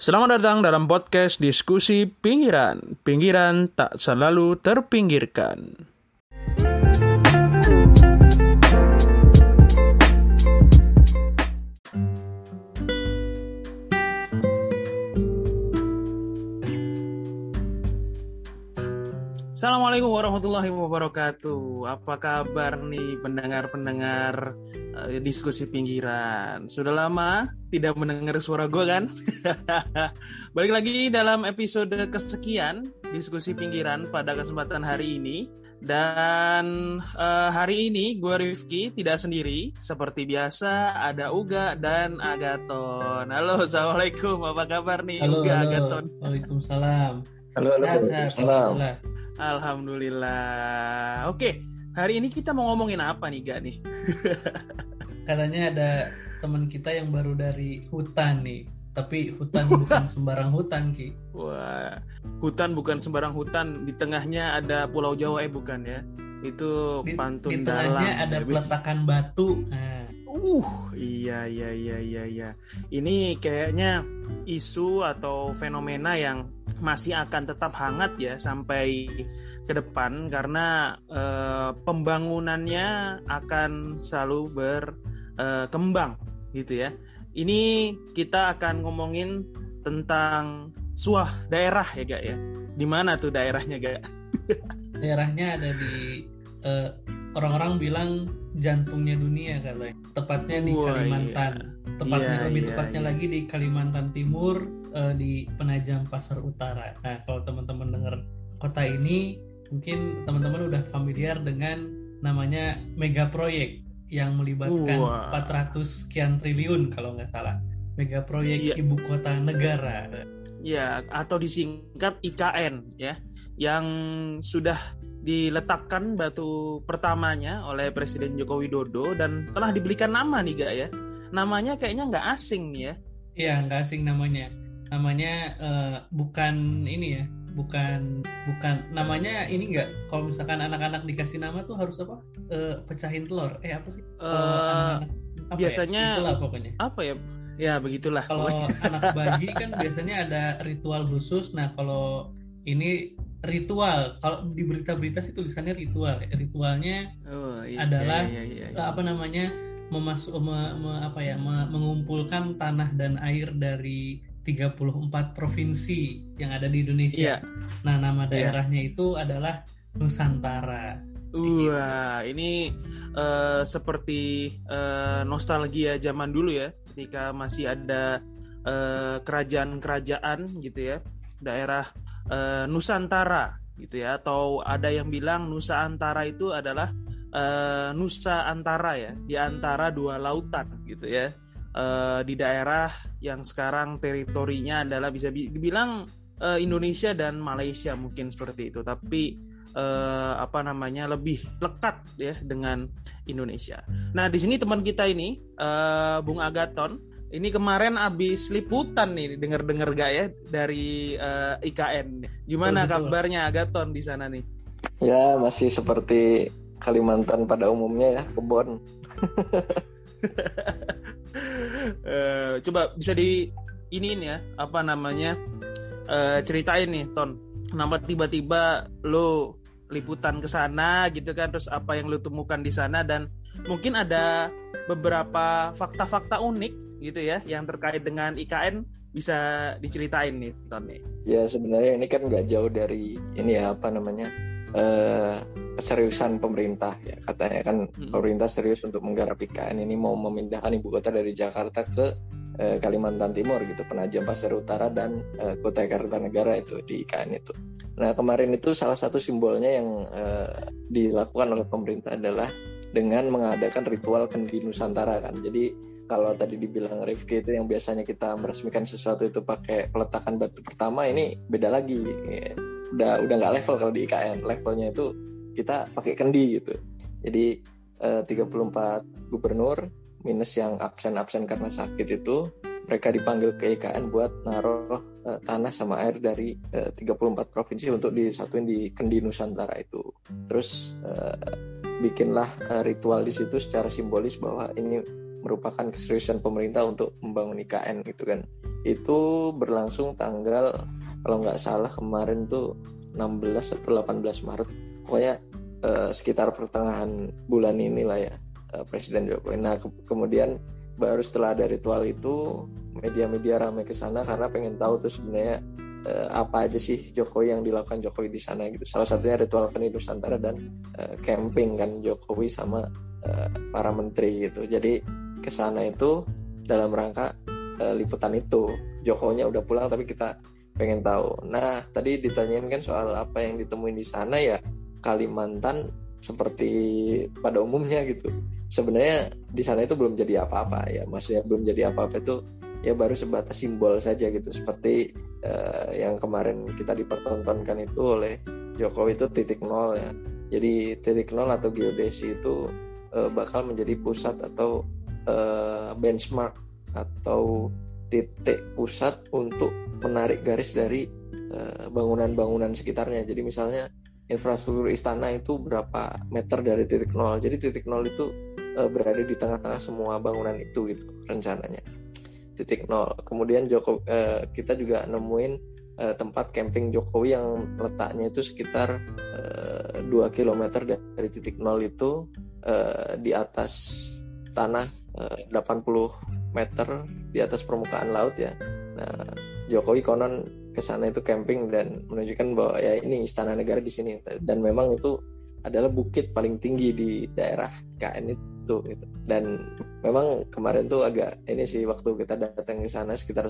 Selamat datang dalam podcast diskusi pinggiran. Pinggiran tak selalu terpinggirkan. Assalamualaikum warahmatullahi wabarakatuh. Apa kabar nih pendengar-pendengar diskusi pinggiran? Sudah lama tidak mendengar suara gue kan? Balik lagi dalam episode kesekian diskusi pinggiran pada kesempatan hari ini. Dan uh, hari ini gue Rifki tidak sendiri seperti biasa ada Uga dan Agaton. Halo, assalamualaikum. Apa kabar nih halo, Uga halo. Agaton? Waalaikumsalam. Halo, halo. Waalaikumsalam. Alhamdulillah. Oke, hari ini kita mau ngomongin apa nih, Gak nih? Katanya ada teman kita yang baru dari hutan nih. Tapi hutan bukan sembarang hutan, Ki. Wah, hutan bukan sembarang hutan. Di tengahnya ada Pulau Jawa, eh bukan ya? Itu Di, pantun di dalam. tengahnya ada peletakan batu. Nah, Uh, iya iya iya iya iya. Ini kayaknya isu atau fenomena yang masih akan tetap hangat ya sampai ke depan karena eh, pembangunannya akan selalu berkembang gitu ya. Ini kita akan ngomongin tentang suah daerah ya gak ya. Di mana tuh daerahnya gak? daerahnya ada di eh, orang-orang bilang jantungnya dunia katanya. Tepatnya di Wah, Kalimantan. Tepatnya Iya, lebih iya, tepatnya iya. lagi di Kalimantan Timur eh, di Penajam Pasar Utara. Nah, kalau teman-teman dengar kota ini, mungkin teman-teman udah familiar dengan namanya mega proyek yang melibatkan Wah. 400 sekian triliun kalau nggak salah. Mega proyek Iya. ibu kota negara. Ya, atau disingkat IKN ya, yang sudah diletakkan batu pertamanya oleh Presiden Joko Widodo dan telah diberikan nama nih gak ya? Namanya kayaknya nggak asing nih ya. Iya, nggak asing namanya. Namanya eh, bukan ini ya, bukan bukan namanya ini nggak. Kalau misalkan anak-anak dikasih nama tuh harus apa? Eh, pecahin telur. Eh apa sih? Eh, anak-anak- apa ya? biasanya- Itulah pokoknya. apa ya? Ya begitulah. Kalau anak bayi kan biasanya ada ritual khusus. Nah kalau ini ritual. Kalau di berita-berita sih tulisannya ritual. ya. Ritualnya Oh, iya, adalah, iya, iya, iya. eh, apa namanya memasuk me- me- apa ya me- mengumpulkan tanah dan air dari 34 provinsi yang ada di Indonesia. Iya. Nah, nama Iya. daerahnya itu adalah Nusantara. Wah, ini eh, seperti eh, nostalgia zaman dulu ya, ketika masih ada eh, kerajaan-kerajaan gitu ya, daerah eh, Nusantara gitu ya, atau ada yang bilang Nusa Antara itu adalah eh, Nusa Antara ya, di antara dua lautan gitu ya, Eh, di daerah yang sekarang teritorinya adalah bisa bi- dibilang eh, Indonesia dan Malaysia mungkin seperti itu, tapi eh, apa namanya lebih lekat ya dengan Indonesia. Nah di sini teman kita ini eh, Bung Agaton ini kemarin abis liputan nih dengar-dengar gak ya dari eh, IKN. Gimana Betul, kabarnya Agaton di sana nih? Ya, masih seperti Kalimantan pada umumnya ya, kebon. Eh, coba bisa di iniin ya apa namanya eh, ceritain nih Ton. Kenapa tiba-tiba lo liputan ke sana gitu kan terus apa yang lo temukan di sana dan mungkin ada beberapa fakta-fakta unik gitu ya yang terkait dengan IKN bisa diceritain nih Ton nih. Ya, sebenarnya ini kan nggak jauh dari ini ya, apa namanya, eh keseriusan pemerintah ya. Katanya kan Mm-mm. pemerintah serius untuk menggarap IKN ini mau memindahkan ibu kota dari Jakarta ke eh, Kalimantan Timur gitu, Penajam Pasir Utara dan eh, Kota Kartanegara itu di IKN itu. Nah, kemarin itu salah satu simbolnya yang eh, dilakukan oleh pemerintah adalah dengan mengadakan ritual kendi Nusantara kan. Jadi kalau tadi dibilang Rifki itu yang biasanya kita meresmikan sesuatu itu pakai peletakan batu pertama ini beda lagi. Udah udah nggak level kalau di IKN levelnya itu kita pakai kendi gitu. Jadi eh, 34 gubernur minus yang absen-absen karena sakit itu mereka dipanggil ke IKN buat naruh eh, tanah sama air dari eh, 34 provinsi untuk disatuin di kendi Nusantara itu. Terus eh, bikinlah eh, ritual di situ secara simbolis bahwa ini merupakan keseriusan pemerintah untuk membangun IKN gitu kan itu berlangsung tanggal kalau nggak salah kemarin tuh 16 atau 18 Maret pokoknya uh, sekitar pertengahan bulan inilah ya uh, Presiden Jokowi nah ke kemudian baru setelah ada ritual itu media-media ramai ke sana karena pengen tahu tuh sebenarnya uh, apa aja sih Jokowi yang dilakukan Jokowi di sana gitu. Salah satunya ritual Keni Nusantara dan uh, camping kan Jokowi sama uh, para menteri gitu. Jadi ke sana itu dalam rangka uh, liputan itu. Jokowinya udah pulang tapi kita pengen tahu. Nah, tadi ditanyain kan soal apa yang ditemuin di sana ya Kalimantan seperti pada umumnya gitu. Sebenarnya di sana itu belum jadi apa-apa ya. Maksudnya belum jadi apa-apa itu ya baru sebatas simbol saja gitu seperti uh, yang kemarin kita dipertontonkan itu oleh Jokowi itu titik nol ya jadi titik nol atau geodesi itu uh, bakal menjadi pusat atau uh, benchmark atau titik pusat untuk menarik garis dari bangunan-bangunan uh, sekitarnya. Jadi misalnya infrastruktur istana itu berapa meter dari titik nol. Jadi titik nol itu uh, berada di tengah-tengah semua bangunan itu gitu rencananya. Titik nol. Kemudian Joko eh, kita juga nemuin eh, tempat camping Jokowi yang letaknya itu sekitar eh, 2 km dari titik nol itu eh, di atas tanah eh, 80 meter di atas permukaan laut ya. Nah, Jokowi konon ke sana itu camping dan menunjukkan bahwa ya ini istana negara di sini dan memang itu adalah bukit paling tinggi di daerah KN itu gitu. Dan memang kemarin tuh agak ini sih waktu kita datang ke sana sekitar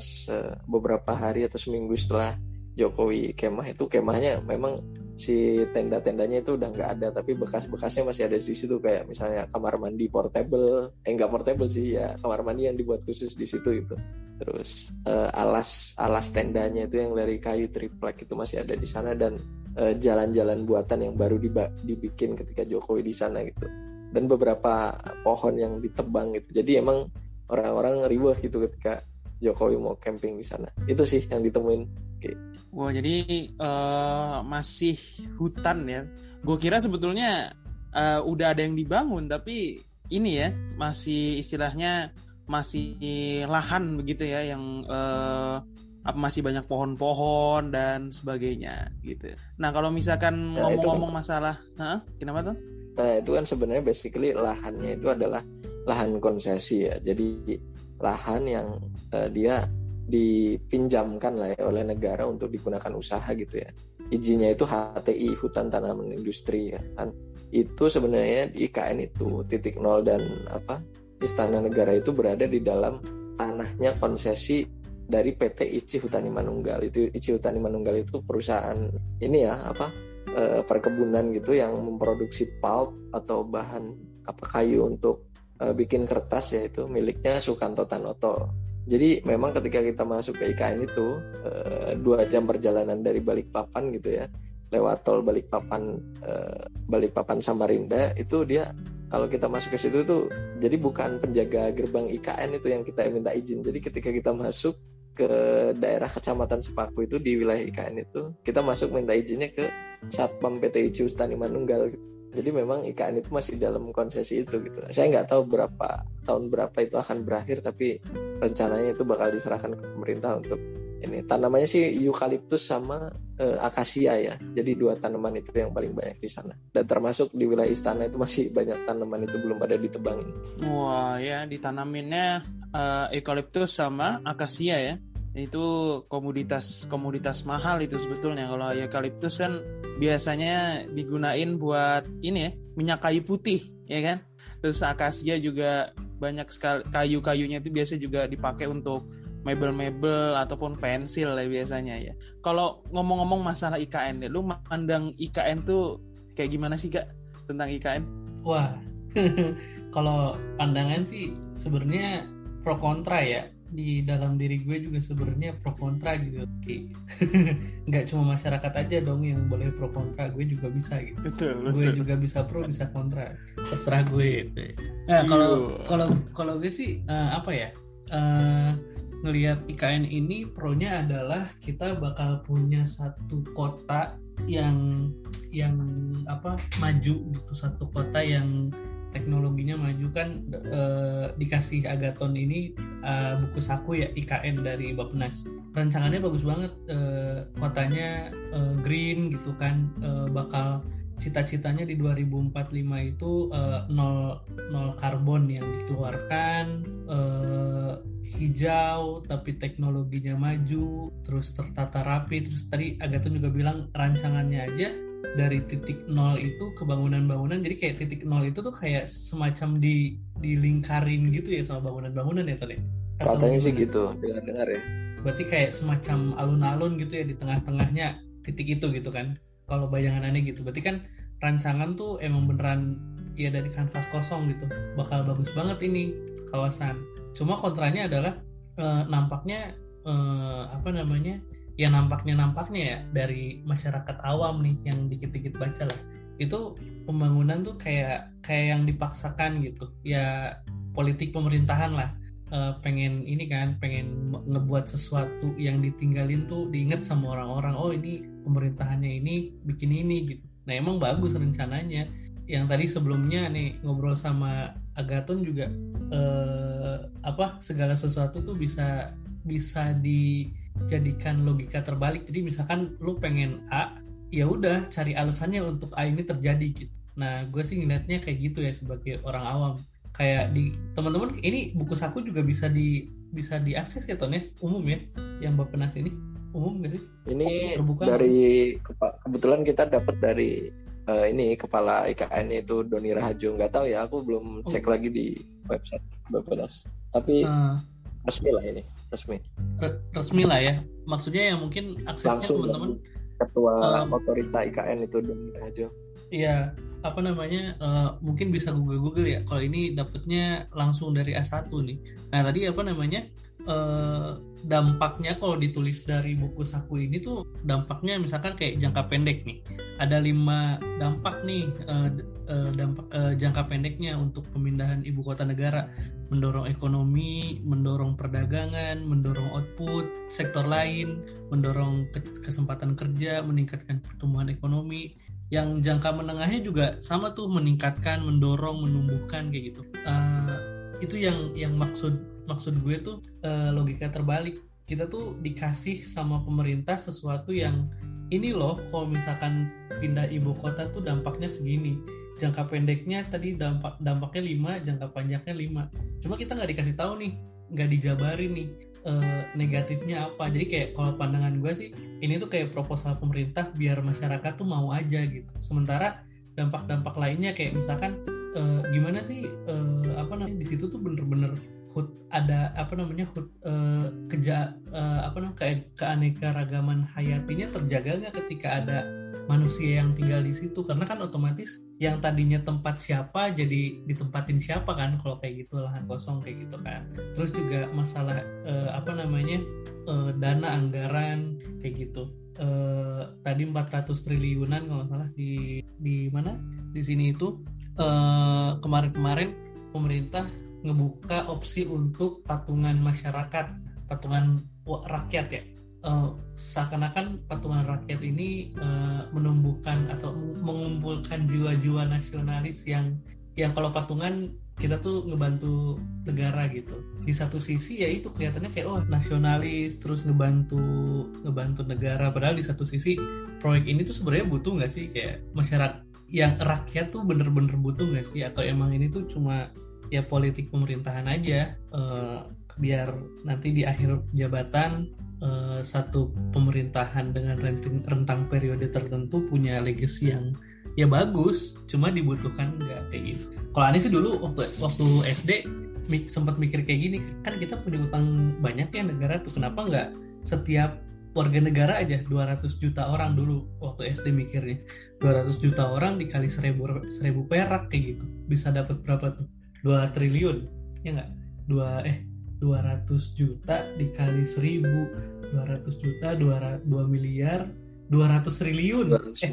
beberapa hari atau seminggu setelah Jokowi kemah itu kemahnya memang si tenda-tendanya itu udah nggak ada tapi bekas-bekasnya masih ada di situ kayak misalnya kamar mandi portable. Eh nggak portable sih ya. Kamar mandi yang dibuat khusus di situ itu. Terus uh, alas alas tendanya itu yang dari kayu triplek itu masih ada di sana dan eh, jalan-jalan buatan yang baru dibikin ketika Jokowi di sana gitu. Dan beberapa pohon yang ditebang gitu. Jadi emang orang-orang riuh gitu ketika Jokowi mau camping di sana itu sih yang ditemuin Oke. Wah jadi uh, masih hutan ya gue kira sebetulnya uh, udah ada yang dibangun tapi ini ya masih istilahnya masih lahan begitu ya yang uh, apa masih banyak pohon-pohon dan sebagainya gitu. Nah kalau misalkan nah, ngomong-ngomong kan, masalah, Hah? kenapa tuh? Nah itu kan sebenarnya basically lahannya itu adalah lahan konsesi ya. Jadi lahan yang uh, dia dipinjamkan lah ya oleh negara untuk digunakan usaha gitu ya. Izinnya itu HTI hutan tanaman industri ya kan. Itu sebenarnya di IKN itu titik nol dan apa istana negara itu berada di dalam tanahnya konsesi dari PT ICI Hutani Manunggal itu ICI Hutani Manunggal itu perusahaan ini ya apa e, perkebunan gitu yang memproduksi pulp atau bahan apa kayu untuk e, bikin kertas yaitu miliknya Sukanto Tanoto. Jadi memang ketika kita masuk ke IKN itu e, dua jam perjalanan dari Balikpapan gitu ya lewat tol Balikpapan e, Balikpapan Samarinda itu dia kalau kita masuk ke situ tuh jadi bukan penjaga gerbang IKN itu yang kita minta izin. Jadi ketika kita masuk ke daerah kecamatan Sepaku itu di wilayah IKN itu kita masuk minta izinnya ke Satpam PT ICU Manunggal gitu. Jadi memang IKN itu masih dalam konsesi itu gitu. Saya nggak tahu berapa tahun berapa itu akan berakhir tapi rencananya itu bakal diserahkan ke pemerintah untuk ini tanamannya sih eukaliptus sama uh, akasia ya. Jadi dua tanaman itu yang paling banyak di sana. Dan termasuk di wilayah istana itu masih banyak tanaman itu belum pada ditebangin. Wah ya ditanaminnya uh, eukaliptus sama akasia ya. Itu komoditas komoditas mahal itu sebetulnya. Kalau eukaliptus kan biasanya digunain buat ini ya minyak kayu putih ya kan. Terus akasia juga banyak sekali kayu-kayunya itu biasa juga dipakai untuk mebel-mebel ataupun pensil ya biasanya ya. Kalau ngomong-ngomong masalah IKN deh, lu mandang IKN tuh kayak gimana sih kak tentang IKN? Wah, kalau pandangan sih sebenarnya pro kontra ya di dalam diri gue juga sebenarnya pro kontra gitu. Oke. Nggak cuma masyarakat aja dong yang boleh pro kontra gue juga bisa gitu. Betul, gue juga bisa pro bisa kontra. Terserah gue gitu. nah kalau kalau kalau gue sih uh, apa ya uh, ngelihat IKN ini pro-nya adalah kita bakal punya satu kota yang yang apa maju gitu. Satu kota yang teknologinya maju kan uh, dikasih Agaton ini uh, buku saku ya IKN dari Bappenas. Rancangannya bagus banget uh, kotanya uh, green gitu kan uh, bakal cita-citanya di 2045 itu uh, nol nol karbon yang dikeluarkan uh, hijau tapi teknologinya maju terus tertata rapi terus tadi Agaton juga bilang rancangannya aja dari titik nol itu ke bangunan-bangunan jadi kayak titik nol itu tuh kayak semacam di dilingkarin gitu ya sama bangunan-bangunan ya tadi katanya sih gitu dengar-dengar ya. Berarti kayak semacam alun-alun gitu ya di tengah-tengahnya titik itu gitu kan? Kalau bayangan aneh gitu. Berarti kan rancangan tuh emang beneran ya dari kanvas kosong gitu. Bakal bagus banget ini kawasan. Cuma kontranya adalah eh, nampaknya eh, apa namanya ya nampaknya nampaknya ya dari masyarakat awam nih yang dikit-dikit baca lah. Itu pembangunan tuh kayak kayak yang dipaksakan gitu. Ya politik pemerintahan lah. E, pengen ini kan pengen ngebuat sesuatu yang ditinggalin tuh diinget sama orang-orang oh ini pemerintahannya ini bikin ini gitu. Nah emang bagus rencananya. Yang tadi sebelumnya nih ngobrol sama Agaton juga eh, apa segala sesuatu tuh bisa bisa di jadikan logika terbalik. Jadi misalkan lu pengen A ya udah cari alasannya untuk A ini terjadi gitu. Nah gue sih ngeliatnya kayak gitu ya sebagai orang awam. Kayak di teman-teman ini buku saku juga bisa di bisa diakses ya ton ya? Umum ya yang Bapenas ini. Umum gak sih? Ini Terbuka dari kebetulan kita dapat dari uh, ini kepala IKN itu Doni Rahajo nggak tahu ya aku belum cek oh. lagi di website Bapenas tapi uh resmi lah ini resmi. Resmi lah ya. Maksudnya yang mungkin aksesnya teman-teman ketua um, otorita IKN itu aja. iya apa namanya uh, mungkin bisa google google ya kalau ini dapetnya langsung dari A1 nih. Nah tadi apa namanya uh, dampaknya kalau ditulis dari buku saku ini tuh dampaknya misalkan kayak jangka pendek nih. Ada lima dampak nih uh, uh, dampak jangka pendeknya untuk pemindahan ibu kota negara. Mendorong ekonomi mendorong perdagangan mendorong output sektor lain mendorong ke kesempatan kerja meningkatkan pertumbuhan ekonomi. Yang jangka menengahnya juga sama tuh meningkatkan mendorong menumbuhkan kayak gitu. Uh, itu yang yang maksud maksud gue tuh uh, logika terbalik. Kita tuh dikasih sama pemerintah sesuatu yang ini loh kalau misalkan pindah ibu kota tuh dampaknya segini. Jangka pendeknya tadi dampak dampaknya 5 jangka panjangnya 5 cuma kita nggak dikasih tahu nih nggak dijabarin nih uh, negatifnya apa. Jadi kayak kalau pandangan gue sih ini tuh kayak proposal pemerintah biar masyarakat tuh mau aja gitu. Sementara dampak-dampak lainnya kayak misalkan uh, gimana sih apa namanya di situ tuh bener-bener hut ada apa namanya hut uh, keja uh, apa namanya ke keanekaragaman hayatinya terjaga nggak ketika ada manusia yang tinggal di situ? Karena kan otomatis yang tadinya tempat siapa jadi ditempatin siapa kan kalau kayak gitu lahan kosong kayak gitu kan. Terus juga masalah uh, apa namanya uh, dana anggaran kayak gitu. Uh, tadi 400 triliunan kalau salah di di mana? Di sini itu. Kemarin-kemarin uh, pemerintah ngebuka opsi untuk patungan masyarakat, patungan rakyat ya. Uh, seakan-akan patungan rakyat ini uh, menumbuhkan atau mengumpulkan jiwa-jiwa nasionalis yang yang kalau patungan kita tuh ngebantu negara gitu. Di satu sisi ya itu kelihatannya kayak oh nasionalis terus ngebantu ngebantu negara padahal di satu sisi proyek ini tuh sebenarnya butuh nggak sih kayak masyarakat yang rakyat tuh bener-bener butuh nggak sih atau emang ini tuh cuma ya politik pemerintahan aja uh, biar nanti di akhir jabatan uh, satu pemerintahan dengan rentang, rentang periode tertentu punya legacy yang ya bagus cuma dibutuhkan nggak kayak gitu kalau Ani sih dulu waktu waktu SD mik, sempat mikir kayak gini kan kita punya utang banyak ya negara tuh kenapa nggak setiap warga negara aja 200 juta orang dulu waktu SD mikirnya. 200 juta orang dikali seribu seribu perak kayak gitu bisa dapat berapa tuh 2 triliun ya nggak? Dua eh 200 juta dikali 1000 200 juta 2, 2 miliar 200 triliun. 200 eh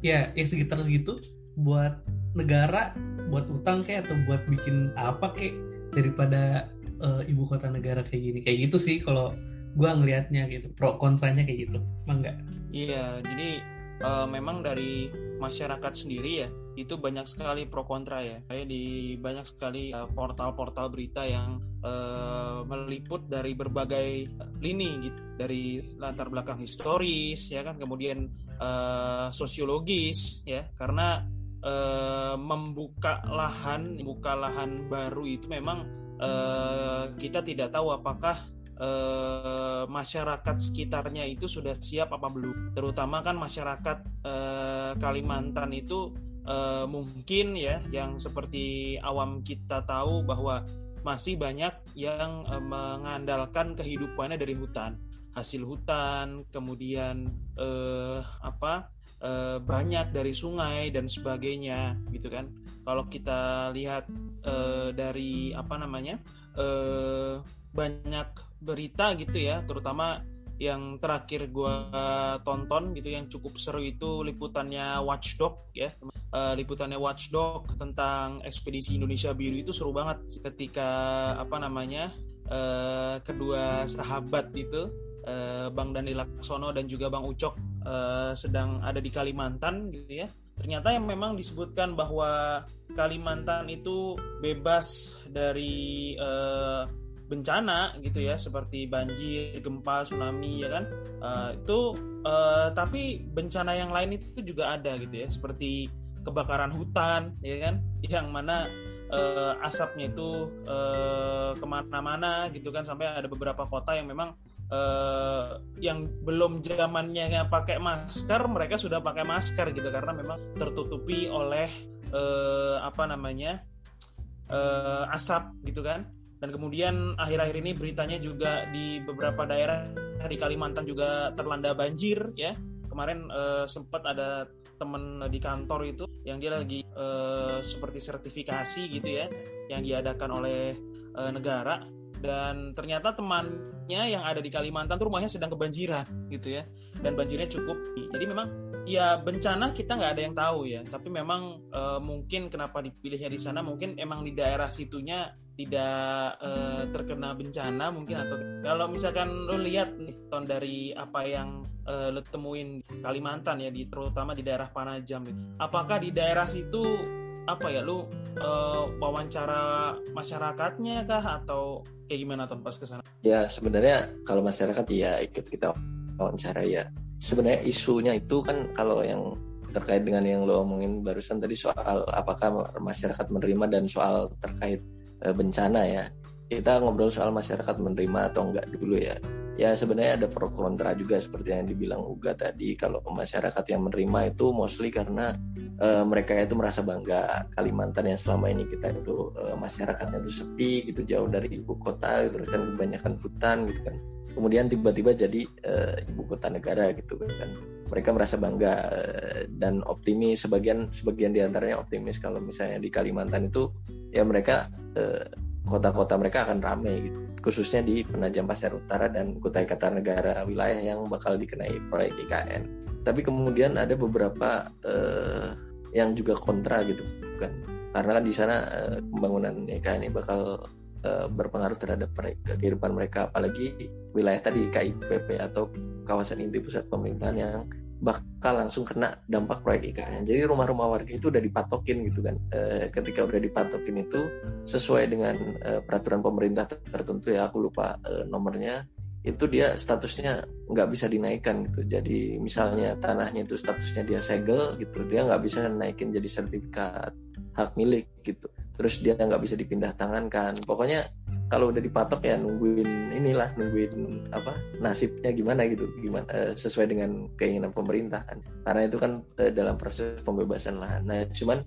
ya ya sekitar segitu. Buat negara buat utang kayak atau buat bikin apa kayak daripada uh, ibu kota negara kayak gini. Kayak gitu sih kalau gua ngelihatnya gitu pro kontranya kayak gitu. Emang enggak iya jadi uh, memang dari masyarakat sendiri ya itu banyak sekali pro kontra ya. Kayak di banyak sekali portal portal-portal berita yang uh, meliput dari berbagai lini gitu. Dari latar belakang historis ya kan kemudian uh, sosiologis ya. Karena uh, membuka lahan membuka lahan baru itu memang uh, kita tidak tahu apakah uh, masyarakat sekitarnya itu sudah siap apa belum. Terutama kan masyarakat uh, Kalimantan itu uh, mungkin ya yang seperti awam kita tahu bahwa masih banyak yang uh, mengandalkan kehidupannya dari hutan. Hasil hutan kemudian uh, apa uh, banyak dari sungai dan sebagainya gitu kan. Kalau kita lihat uh, dari apa namanya uh, banyak berita gitu ya terutama yang terakhir gue tonton gitu yang cukup seru itu liputannya Watchdog ya. Uh, liputannya Watchdog tentang ekspedisi Indonesia Biru itu seru banget ketika apa namanya uh, kedua sahabat itu uh, Bang Dani Laksono dan juga Bang Ucok uh, sedang ada di Kalimantan gitu ya. Ternyata yang memang disebutkan bahwa Kalimantan itu bebas dari uh, bencana gitu ya seperti banjir, gempa, tsunami ya kan? Uh, itu uh, tapi bencana yang lain itu juga ada gitu ya seperti kebakaran hutan ya kan? Yang mana uh, asapnya itu uh, ke mana-mana gitu kan sampai ada beberapa kota yang memang uh, yang belum zamannya pakai masker mereka sudah pakai masker gitu karena memang tertutupi oleh uh, apa namanya uh, asap gitu kan dan kemudian akhir-akhir ini beritanya juga di beberapa daerah di Kalimantan juga terlanda banjir ya. Kemarin uh, sempat ada teman di kantor itu yang dia lagi uh, seperti sertifikasi gitu ya yang diadakan oleh uh, negara. Dan ternyata temannya yang ada di Kalimantan tuh rumahnya sedang kebanjiran gitu ya dan banjirnya cukup. Jadi memang ya bencana kita nggak ada yang tahu ya. Tapi memang uh, mungkin kenapa dipilihnya di sana mungkin emang di daerah situnya tidak uh, terkena bencana mungkin atau kalau misalkan lo lihat nih ton dari apa yang uh, lo temuin Kalimantan ya di terutama di daerah Panajam apakah di daerah situ apa ya lo uh, wawancara masyarakatnya kah atau kayak gimana ton pas ke sana ya sebenarnya kalau masyarakat ya ikut kita wawancara ya sebenarnya isunya itu kan kalau yang terkait dengan yang lo omongin barusan tadi soal apakah masyarakat menerima dan soal terkait e, bencana ya. Kita ngobrol soal masyarakat menerima atau enggak dulu ya. Ya sebenarnya ada pro kontra juga seperti yang dibilang Uga tadi. Kalau masyarakat yang menerima itu mostly karena e, mereka itu merasa bangga. Kalimantan yang selama ini kita itu e, masyarakatnya itu sepi gitu jauh dari ibu kota terus kan kebanyakan hutan gitu kan kemudian tiba-tiba jadi uh, ibu kota negara gitu kan. Mereka merasa bangga uh, dan optimis sebagian sebagian di antaranya optimis kalau misalnya di Kalimantan itu ya mereka uh, kota-kota mereka akan ramai gitu. Khususnya di Penajam Pasir Utara dan Kutai Kartanegara wilayah yang bakal dikenai proyek IKN tapi kemudian ada beberapa uh, yang juga kontra gitu kan. Karena di sana uh, pembangunan IKN ini bakal uh, berpengaruh terhadap mereka, kehidupan mereka apalagi wilayah tadi KIPP atau kawasan inti pusat pemerintahan yang bakal langsung kena dampak proyek IKN. Jadi rumah-rumah warga itu udah dipatokin gitu kan. E, ketika udah dipatokin itu sesuai dengan e, peraturan pemerintah tertentu ya aku lupa e, nomornya itu dia statusnya nggak bisa dinaikkan gitu. Jadi misalnya tanahnya itu statusnya dia segel gitu, dia nggak bisa naikin jadi sertifikat hak milik gitu terus dia nggak bisa dipindah tangan kan. Pokoknya kalau udah dipatok ya nungguin inilah nungguin apa nasibnya gimana gitu gimana uh, sesuai dengan keinginan pemerintah kan. Karena itu kan uh, dalam proses pembebasan lahan. Nah cuman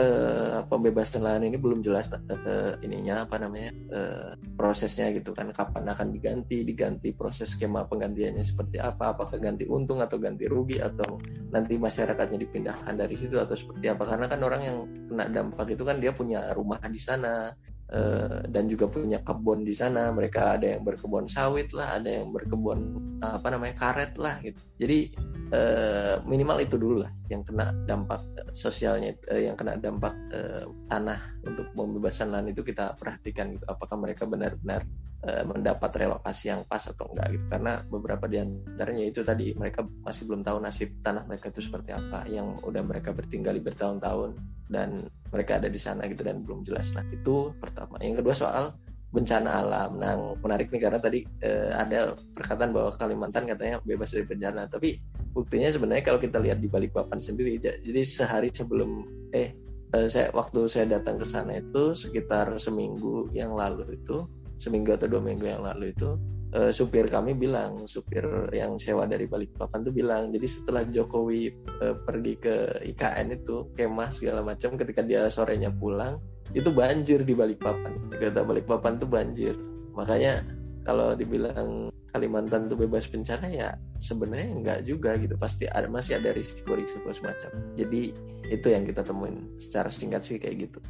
uh, pembebasan lahan ini belum jelas uh, ininya apa namanya uh, prosesnya gitu kan. Kapan akan diganti diganti proses skema penggantiannya seperti apa apakah ganti untung atau ganti rugi atau nanti masyarakatnya dipindahkan dari situ atau seperti apa. Karena kan orang yang kena dampak itu kan dia punya rumah di sana uh, dan juga punya kebun di sana. Mereka ada yang berkebun sawit lah ada yang berkebun apa namanya karet lah gitu. Jadi eh, minimal itu dulu lah yang kena dampak sosialnya eh, yang kena dampak eh, tanah untuk pembebasan lahan itu kita perhatikan gitu. Apakah mereka benar-benar eh, mendapat relokasi yang pas atau enggak gitu. Karena beberapa di antaranya itu tadi mereka masih belum tahu nasib tanah mereka itu seperti apa yang udah mereka bertinggali bertahun-tahun dan mereka ada di sana gitu dan belum jelas nah itu pertama. Yang kedua soal bencana alam. Nah, menarik nih karena tadi eh, ada perkataan bahwa Kalimantan katanya bebas dari bencana, tapi buktinya sebenarnya kalau kita lihat di Balikpapan sendiri, jadi sehari sebelum eh, eh saya waktu saya datang ke sana itu sekitar seminggu yang lalu itu, seminggu atau dua minggu yang lalu itu eh, supir kami bilang, supir yang sewa dari Balikpapan tuh bilang, jadi setelah Jokowi eh, pergi ke IKN itu kemah segala macam, ketika dia sorenya pulang itu banjir di Balikpapan. Kata Balikpapan itu banjir. Makanya kalau dibilang Kalimantan itu bebas bencana ya sebenarnya enggak juga gitu. Pasti ada masih ada risiko-risiko semacam. Jadi itu yang kita temuin secara singkat sih kayak gitu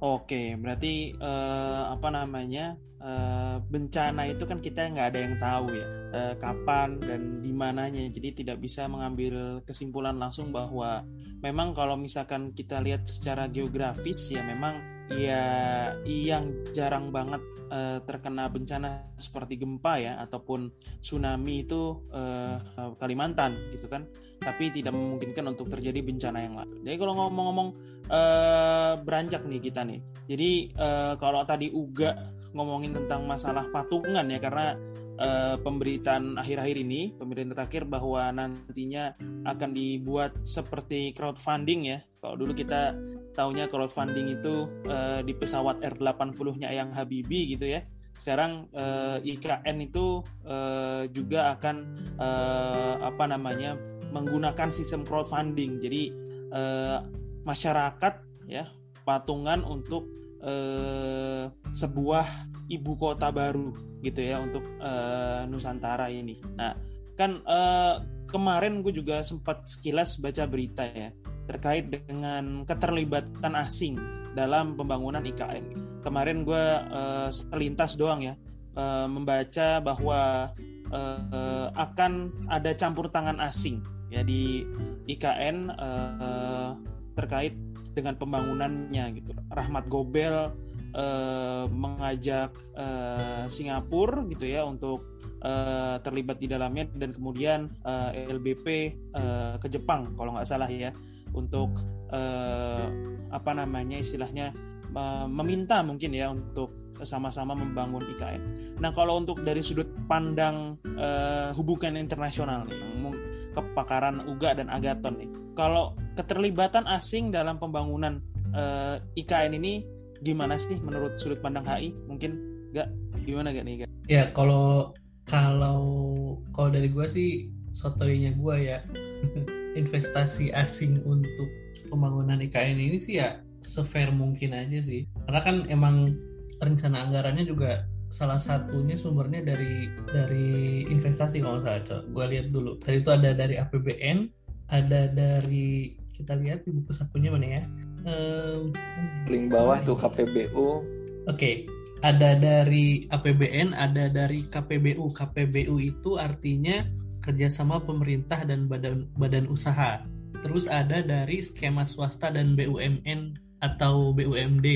Oke, berarti uh, apa namanya uh, bencana itu kan kita nggak ada yang tahu ya uh, kapan dan di mananya, jadi tidak bisa mengambil kesimpulan langsung bahwa memang kalau misalkan kita lihat secara geografis ya memang ya yang jarang banget uh, terkena bencana seperti gempa ya ataupun tsunami itu uh, Kalimantan gitu kan tapi tidak memungkinkan untuk terjadi bencana yang lain. Jadi kalau ngomong-ngomong uh, beranjak nih kita nih. Jadi uh, kalau tadi Uga ngomongin tentang masalah patungan ya karena uh, pemberitaan akhir-akhir ini pemberitaan terakhir bahwa nantinya akan dibuat seperti crowdfunding ya. Kalau dulu kita taunya crowdfunding itu uh, di pesawat R80-nya yang Habibi gitu ya sekarang uh, IKN itu uh, juga akan uh, apa namanya menggunakan sistem crowdfunding. Jadi eh, masyarakat ya patungan untuk eh, sebuah ibu kota baru gitu ya untuk eh, Nusantara ini. Nah kan eh, kemarin gue juga sempat sekilas baca berita ya terkait dengan keterlibatan asing dalam pembangunan IKN. Kemarin gue uh, selintas doang ya uh, membaca bahwa uh, akan ada campur tangan asing ya di IKN eh, terkait dengan pembangunannya gitu. Rahmat Gobel uh, mengajak uh, Singapura gitu ya untuk uh, terlibat di dalamnya dan kemudian uh, LBP uh, ke Jepang kalau nggak salah ya untuk uh, apa namanya istilahnya uh, meminta mungkin ya untuk sama-sama membangun IKN. Nah kalau untuk dari sudut pandang uh, hubungan internasional nih, kepakaran Uga dan Agaton nih. Kalau keterlibatan asing dalam pembangunan uh, eh, IKN ini gimana sih menurut sudut pandang HI? Mungkin nggak gimana gak nih? Gak? Ya kalau kalau kalau dari gue sih sotoinya gue ya investasi asing untuk pembangunan IKN ini sih ya sefair mungkin aja sih. Karena kan emang rencana anggarannya juga salah satunya sumbernya dari dari investasi kalau saya gue lihat dulu tadi itu ada dari APBN ada dari kita lihat di buku sakunya mana ya um, paling bawah tuh KPBU oke okay. ada dari APBN ada dari KPBU KPBU itu artinya kerjasama pemerintah dan badan badan usaha terus ada dari skema swasta dan BUMN atau BUMD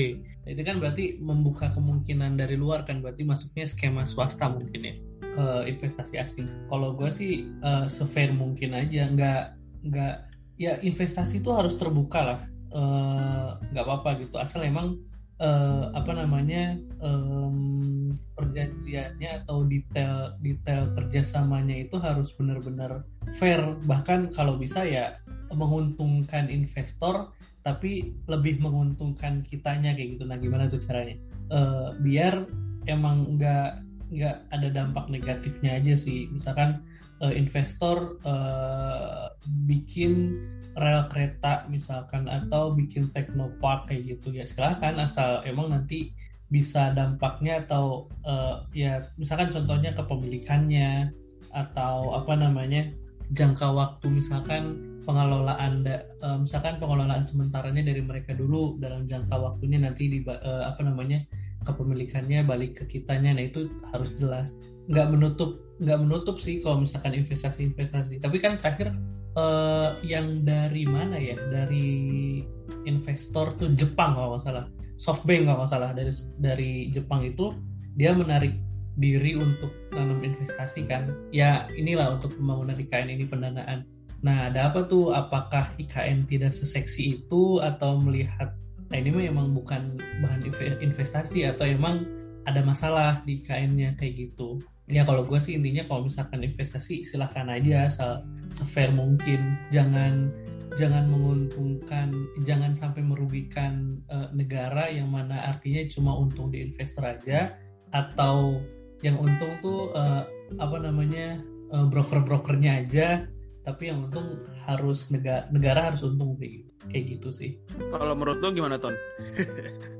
itu kan berarti membuka kemungkinan dari luar kan berarti masuknya skema swasta mungkin ya uh, investasi asing. Kalau gue sih uh, sefair mungkin aja, nggak nggak ya investasi itu harus terbuka lah, uh, nggak apa-apa gitu. Asal emang uh, apa namanya um, perjanjiannya atau detail detail kerjasamanya itu harus benar-benar fair. Bahkan kalau bisa ya menguntungkan investor tapi lebih menguntungkan kitanya kayak gitu. Nah gimana tuh caranya? Uh, biar emang nggak nggak ada dampak negatifnya aja sih. Misalkan uh, investor uh, bikin rel kereta misalkan atau bikin teknopark kayak gitu ya. Silahkan asal emang nanti bisa dampaknya atau uh, ya misalkan contohnya kepemilikannya atau apa namanya jangka waktu misalkan pengelolaan uh, misalkan pengelolaan sementaranya dari mereka dulu dalam jangka waktunya nanti di uh, apa namanya kepemilikannya balik ke kitanya. Nah itu harus jelas. Nggak menutup nggak menutup sih kalau misalkan investasi-investasi. Tapi kan terakhir uh, yang dari mana ya? Dari investor tuh Jepang kalau nggak salah. SoftBank kalau nggak salah dari dari Jepang itu dia menarik diri untuk tanam investasi kan. Ya inilah untuk pembangunan IKN ini pendanaan. Nah, ada apa tuh? Apakah IKN tidak seseksi itu atau melihat nah ini memang bukan bahan investasi atau emang ada masalah di IKN-nya kayak gitu? Ya kalau gue sih intinya kalau misalkan investasi silahkan aja se sefair mungkin. Jangan jangan menguntungkan jangan sampai merugikan uh, negara yang mana artinya cuma untung di investor aja atau yang untung tuh uh, apa namanya uh, broker-brokernya aja tapi yang untung harus negara negara harus untung kayak gitu kayak gitu sih. Kalau menurut lo gimana ton?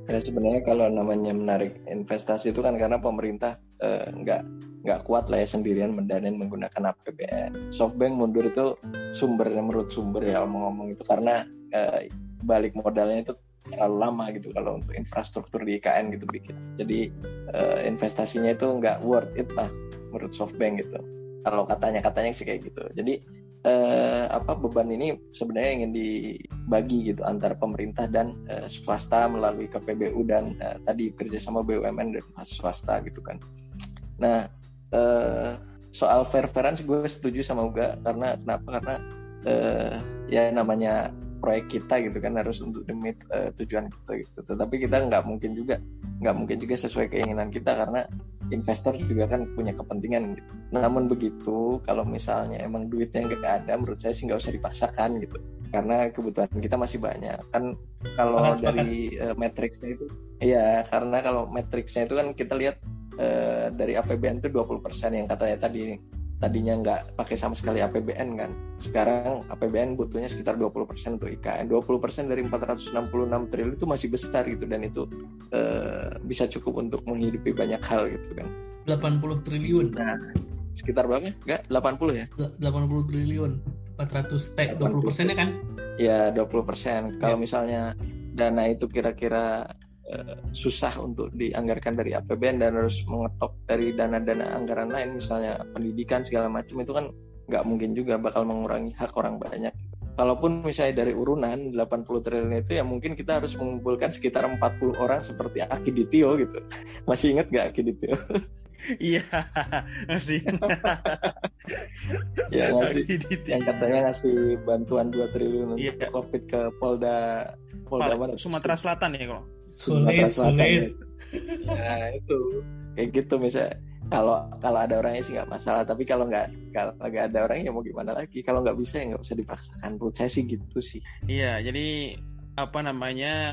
Ya sebenarnya kalau namanya menarik investasi itu kan karena pemerintah nggak uh, nggak kuat lah ya sendirian mendanain menggunakan APBN. Softbank mundur itu sumbernya menurut sumber ya ngomong-ngomong itu karena eh, balik modalnya itu terlalu lama gitu kalau untuk infrastruktur di IKN gitu bikin. Jadi eh, investasinya itu nggak worth it lah menurut Softbank gitu. Kalau katanya katanya sih kayak gitu. Jadi eh, apa beban ini sebenarnya ingin dibagi gitu antara pemerintah dan eh, swasta melalui KPBU dan eh, tadi kerjasama BUMN dan swasta gitu kan. Nah uh, soal fair fairan gue setuju sama Uga. Karena kenapa? Karena uh, ya namanya proyek kita gitu kan harus untuk demi uh, tujuan kita gitu. Tetapi kita nggak mungkin juga nggak mungkin juga sesuai keinginan kita karena investor juga kan punya kepentingan gitu. namun begitu kalau misalnya emang duitnya nggak ada menurut saya sih nggak usah dipaksakan gitu. Karena kebutuhan kita masih banyak. Kan kalau dari uh, matriksnya itu iya karena kalau matriksnya itu kan kita lihat uh, dari APBN itu 20% yang katanya tadi tadinya nggak pakai sama sekali APBN kan. Sekarang APBN butuhnya sekitar 20% untuk IKN 20% dari 466 triliun itu masih besar gitu dan itu uh, bisa cukup untuk menghidupi banyak hal gitu kan. 80 triliun. Nah sekitar berapa? Enggak 80 ya? 80 triliun. 400 T 20 persennya kan? Ya 20 persen. Kalau ya. misalnya dana itu kira-kira Eh, susah untuk dianggarkan dari APBN dan harus mengetok dari dana-dana anggaran lain misalnya pendidikan segala macam itu kan nggak mungkin juga bakal mengurangi hak orang banyak. Kalaupun misalnya dari urunan 80 triliun itu ya mungkin kita harus mengumpulkan sekitar 40 orang seperti Aki Ditio gitu. Masih inget gak Aki Ditio iya masih ya ngasih yang katanya ngasih bantuan 2 triliun untuk iya. covid ke Polda Polda mana? Sumatera Selatan ya kalau sulit sulit. nah itu. Kayak gitu misalnya kalau kalau ada orangnya sih nggak masalah tapi kalau nggak kalau nggak ada orangnya mau gimana lagi? Kalau nggak bisa ya nggak usah dipaksakan. Menurut saya sih gitu sih. Iya jadi apa namanya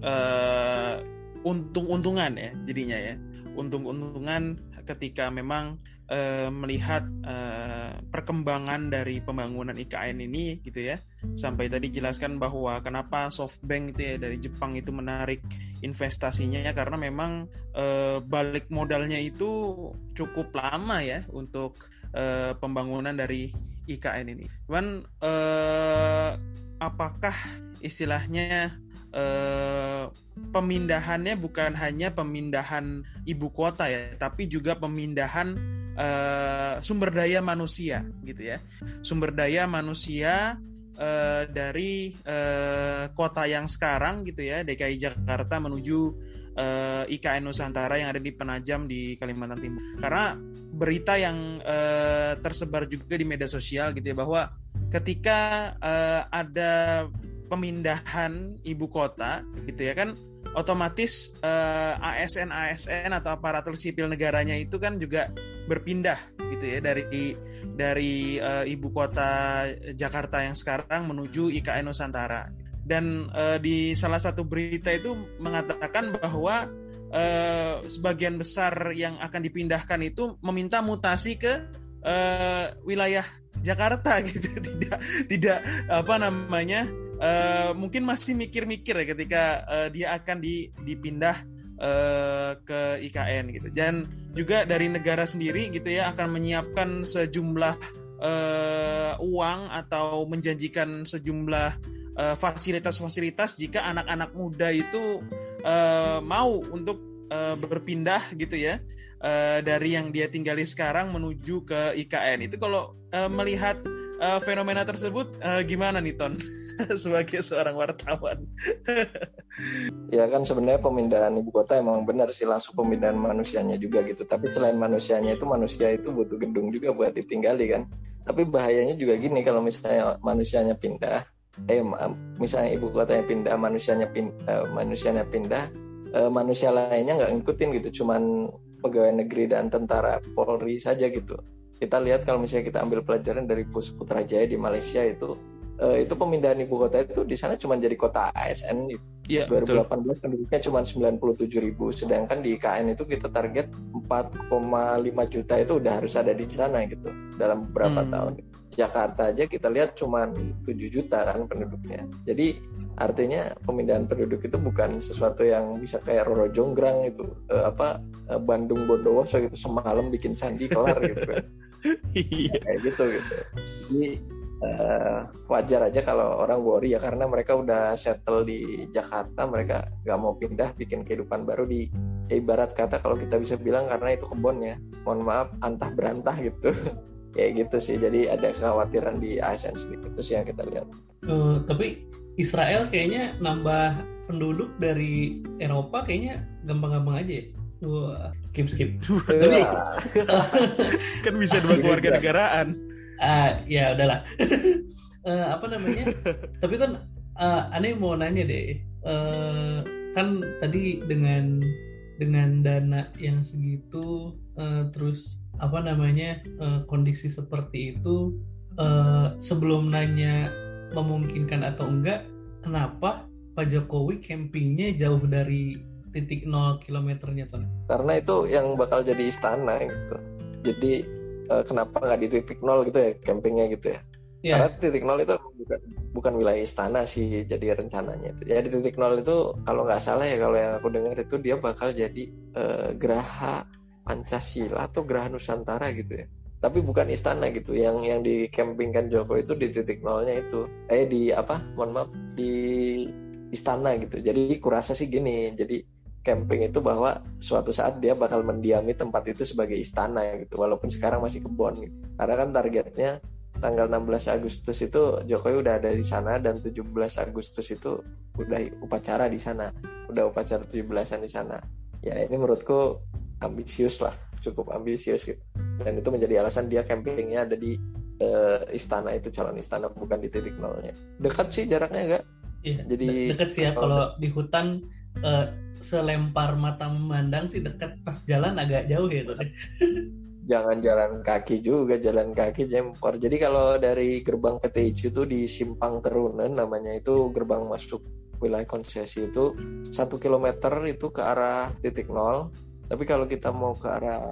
uh, untung-untungan ya jadinya ya. Untung-untungan ketika memang uh, melihat uh, perkembangan dari pembangunan IKN ini gitu ya sampai tadi jelaskan bahwa kenapa SoftBank itu ya dari Jepang itu menarik investasinya ya karena memang uh, balik modalnya itu cukup lama ya untuk uh, pembangunan dari IKN ini. Cuman uh, apakah istilahnya uh, pemindahannya bukan hanya pemindahan ibu kota ya, tapi juga pemindahan uh, sumber daya manusia gitu ya. Sumber daya manusia uh, dari uh, kota yang sekarang gitu ya DKI Jakarta menuju uh, IKN Nusantara yang ada di Penajam di Kalimantan Timur. Karena berita yang uh, tersebar juga di media sosial gitu ya bahwa ketika uh, ada pemindahan ibu kota gitu ya kan otomatis uh, ASN ASN atau aparatur sipil negaranya itu kan juga berpindah gitu ya dari dari uh, ibu kota Jakarta yang sekarang menuju IKN Nusantara. Dan uh, di salah satu berita itu mengatakan bahwa uh, sebagian besar yang akan dipindahkan itu meminta mutasi ke uh, wilayah Jakarta gitu. Tidak tidak apa namanya uh, mungkin masih mikir-mikir ya ketika uh, dia akan di, dipindah uh, ke IKN gitu dan juga dari negara sendiri gitu ya akan menyiapkan sejumlah uh, uang atau menjanjikan sejumlah fasilitas-fasilitas uh, jika anak-anak muda itu uh, mau untuk uh, berpindah gitu ya uh, dari yang dia tinggali sekarang menuju ke IKN. Itu kalau uh, melihat uh, fenomena tersebut uh, gimana nih Ton sebagai seorang wartawan? ya kan sebenarnya pemindahan ibu kota emang benar sih langsung pemindahan manusianya juga gitu. Tapi selain manusianya itu manusia itu butuh gedung juga buat ditinggali kan. Tapi bahayanya juga gini kalau misalnya manusianya pindah, eh misalnya ibu kotanya pindah, manusianya pindah, uh, manusianya pindah, uh, manusia lainnya nggak ngikutin gitu, cuman pegawai negeri dan tentara Polri saja gitu. Kita lihat kalau misalnya kita ambil pelajaran dari Pus Putrajaya di Malaysia itu, uh, itu pemindahan ibu kota itu di sana cuma jadi kota ASN gitu. Ya, 2018 betul. penduduknya cuma 97 ribu, sedangkan di IKN itu kita target 4,5 juta itu udah harus ada di sana gitu dalam beberapa hmm. tahun. Jakarta aja kita lihat cuma 7 juta kan penduduknya. Jadi artinya pemindahan penduduk itu bukan sesuatu yang bisa kayak Roro Jonggrang itu eh, apa eh, Bandung Bondowoso gitu semalam bikin candi kelar gitu kan. Iya. kayak gitu gitu. Jadi eh, wajar aja kalau orang worry ya karena mereka udah settle di Jakarta, mereka nggak mau pindah bikin kehidupan baru di ya ibarat kata kalau kita bisa bilang karena itu kebunnya. Mohon maaf antah berantah gitu. kayak gitu sih jadi ada kekhawatiran di ASN sendiri itu sih yang kita lihat uh, tapi Israel kayaknya nambah penduduk dari Eropa kayaknya gampang-gampang aja ya Wah, skip skip. Tapi, kan bisa dua keluarga negaraan. Ah, ya udahlah. uh, apa namanya? Tapi kan uh, aneh mau nanya deh. Uh, kan tadi dengan dengan dana yang segitu uh, terus apa namanya uh, kondisi seperti itu uh, sebelum nanya memungkinkan atau enggak kenapa Pak Jokowi campingnya jauh dari titik nol kilometernya tuh karena itu yang bakal jadi istana gitu. Jadi uh, kenapa nggak di titik nol gitu ya campingnya gitu ya? Yeah. karena titik nol itu bukan bukan wilayah istana sih jadi rencananya itu. Ya di titik nol itu kalau nggak salah ya kalau yang aku dengar itu dia bakal jadi uh, geraha Pancasila atau Geraha Nusantara gitu ya. Tapi bukan istana gitu yang yang di campingkan Joko itu di titik nolnya itu. Eh di apa? Mohon maaf di istana gitu. Jadi kurasa sih gini jadi camping itu bahwa suatu saat dia bakal mendiami tempat itu sebagai istana gitu walaupun sekarang masih kebon gitu. karena kan targetnya tanggal 16 Agustus itu Jokowi udah ada di sana dan 17 Agustus itu udah upacara di sana udah upacara 17-an di sana. Ya ini menurutku ambisius lah cukup ambisius gitu. Dan itu menjadi alasan dia campingnya ada di uh, istana itu calon istana bukan di titik nolnya. Dekat sih jaraknya enggak iya, jadi dekat sih ya kalau di hutan uh, selempar mata memandang sih dekat pas jalan agak jauh tuh jangan jalan kaki juga jalan kaki jempor jadi kalau dari gerbang PTIC itu di Simpang Terunen namanya itu gerbang masuk wilayah konsesi itu satu kilometer itu ke arah titik nol. Tapi kalau kita mau ke arah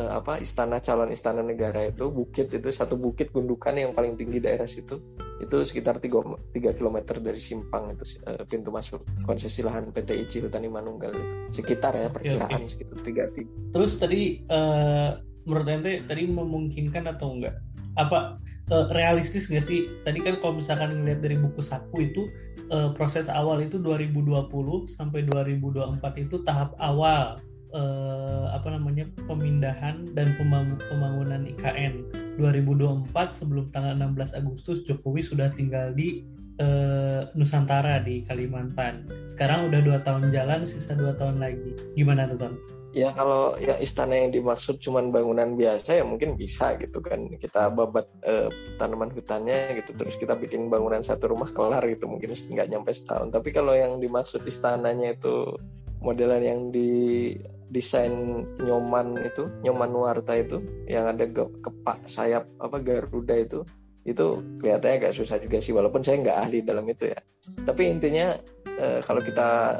eh, apa istana calon istana negara itu bukit itu satu bukit gundukan yang paling tinggi daerah situ itu sekitar 3, 3 km dari simpang itu eh, pintu masuk konsesi lahan PT ICI Hutani Manunggal itu. Sekitar ya perkiraan okay. sekitar tiga tiga terus tadi uh, menurut ente tadi memungkinkan atau enggak? Apa uh, realistis nggak sih? Tadi kan kalau misalkan ngeliat dari buku saku itu uh, proses awal itu 2020 sampai 2024 itu tahap awal eh, apa namanya pemindahan dan pembangunan IKN 2024 sebelum tanggal 16 Agustus Jokowi sudah tinggal di eh, Nusantara di Kalimantan. Sekarang udah dua tahun jalan, sisa dua tahun lagi. Gimana tuh Ton? Ya kalau ya istana yang dimaksud cuman bangunan biasa ya mungkin bisa gitu kan kita babat eh, tanaman hutannya gitu terus kita bikin bangunan satu rumah kelar gitu mungkin nggak nyampe setahun tapi kalau yang dimaksud istananya itu modelan yang di desain nyoman itu nyoman warta itu yang ada kepak sayap apa garuda itu itu kelihatannya agak susah juga sih walaupun saya nggak ahli dalam itu ya. Tapi intinya e, kalau kita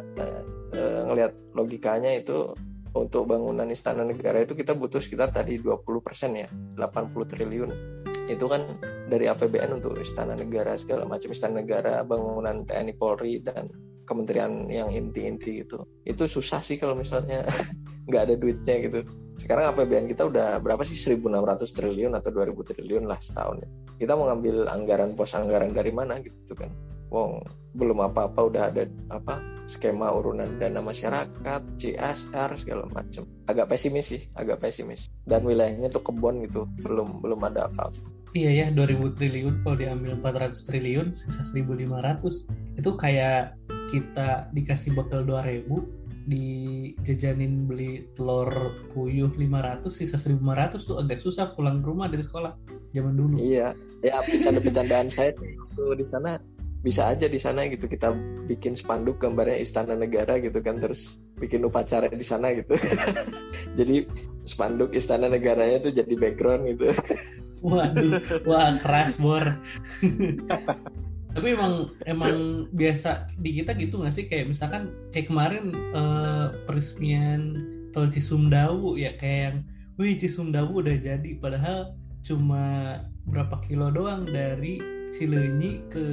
e, ngelihat logikanya itu untuk bangunan istana negara itu kita butuh sekitar tadi 20% ya 80 triliun. Itu kan dari APBN untuk istana negara segala macam istana negara bangunan TNI Polri dan kementerian yang inti-inti gitu. Itu susah sih kalau misalnya nggak ada duitnya gitu sekarang APBN kita udah berapa sih 1.600 triliun atau 2.000 triliun lah setahun ya. kita mau ngambil anggaran pos anggaran dari mana gitu kan Wong belum apa-apa udah ada apa skema urunan dana masyarakat, CSR segala macam. Agak pesimis sih, agak pesimis. Dan wilayahnya tuh kebon gitu, belum belum ada apa-apa. Iya ya, 2000 triliun kalau diambil 400 triliun, sisa 1500. Itu kayak kita dikasih bekal 2000, dijajanin beli telur puyuh 500, sisa 1500 tuh agak susah pulang ke rumah dari sekolah zaman dulu. Iya, ya bercanda-bercandaan saya sih waktu di sana. Bisa aja di sana gitu kita bikin spanduk gambarnya istana negara gitu kan terus bikin upacara di sana gitu. Jadi spanduk istana negaranya tuh jadi background gitu. Waduh wah keras bor tapi emang emang biasa di kita gitu nggak sih kayak misalkan kayak kemarin eh, peresmian tol Cisumdawu ya kayak yang wih Cisumdawu udah jadi padahal cuma berapa kilo doang dari Cileunyi ke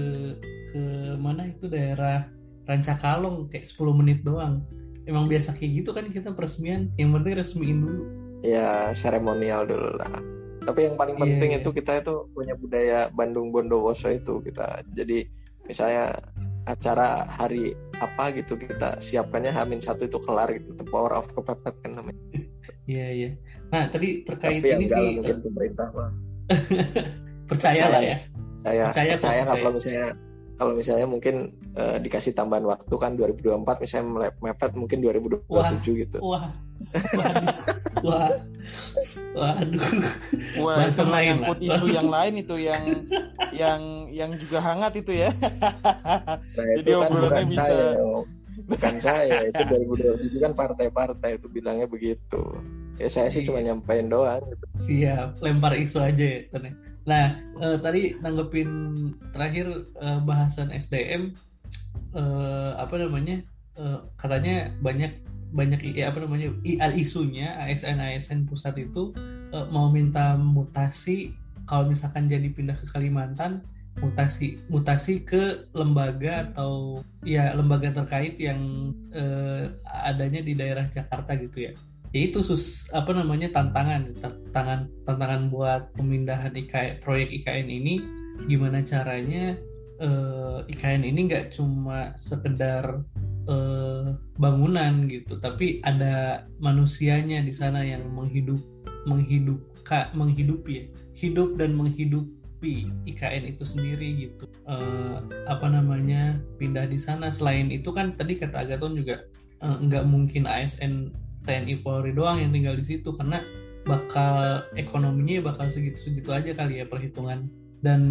ke mana itu daerah Rancakalong kayak 10 menit doang. Emang biasa kayak gitu kan kita peresmian, yang penting resmiin dulu. ya seremonial dulu lah tapi yang paling Iya, penting iya. itu kita itu punya budaya Bandung Bondowoso itu kita jadi misalnya acara hari apa gitu kita siapkannya Hamin satu itu kelar gitu the power of kepepet kan namanya Iya iya. Nah tadi terkait tapi yang ini sih mungkin eh, pemerintah mah percaya lah ya. saya Percaya percaya, kok, kalau percaya. misalnya kalau misalnya mungkin eh, dikasih tambahan waktu kan 2024 misalnya mepet mungkin 2027 gitu Wah, waduh, wah, waduh. Wah, itu Bahasan lain menyangkut lah. isu yang lain itu yang yang yang juga hangat itu ya. Nah, Jadi itu kan obrolannya bukan bisa- saya, bukan saya. Itu 2027 kan partai-partai itu bilangnya begitu. Ya saya sih Iya. cuma nyampein doang. Gitu. Siap, lempar isu aja ya. Tan, ya. Nah, eh, tadi nanggepin terakhir eh, bahasan SDM, eh, apa namanya? eh, katanya banyak banyak i- apa namanya isunya ASN ASN pusat itu eh, mau minta mutasi kalau misalkan jadi pindah ke Kalimantan mutasi mutasi ke lembaga atau ya lembaga terkait yang eh, adanya di daerah Jakarta gitu ya ya itu sus apa namanya tantangan tantangan tantangan buat pemindahan IKN proyek IKN ini. Gimana caranya eh, IKN ini nggak cuma sekedar eh, bangunan gitu tapi ada manusianya di sana yang menghidup menghidup menghidupi ya hidup dan menghidupi IKN itu sendiri gitu. Eh, apa namanya pindah di sana. Selain itu kan tadi kata Agaton juga nggak mungkin ASN TNI Polri doang yang tinggal di situ karena bakal ekonominya bakal segitu-segitu aja kali ya perhitungan. Dan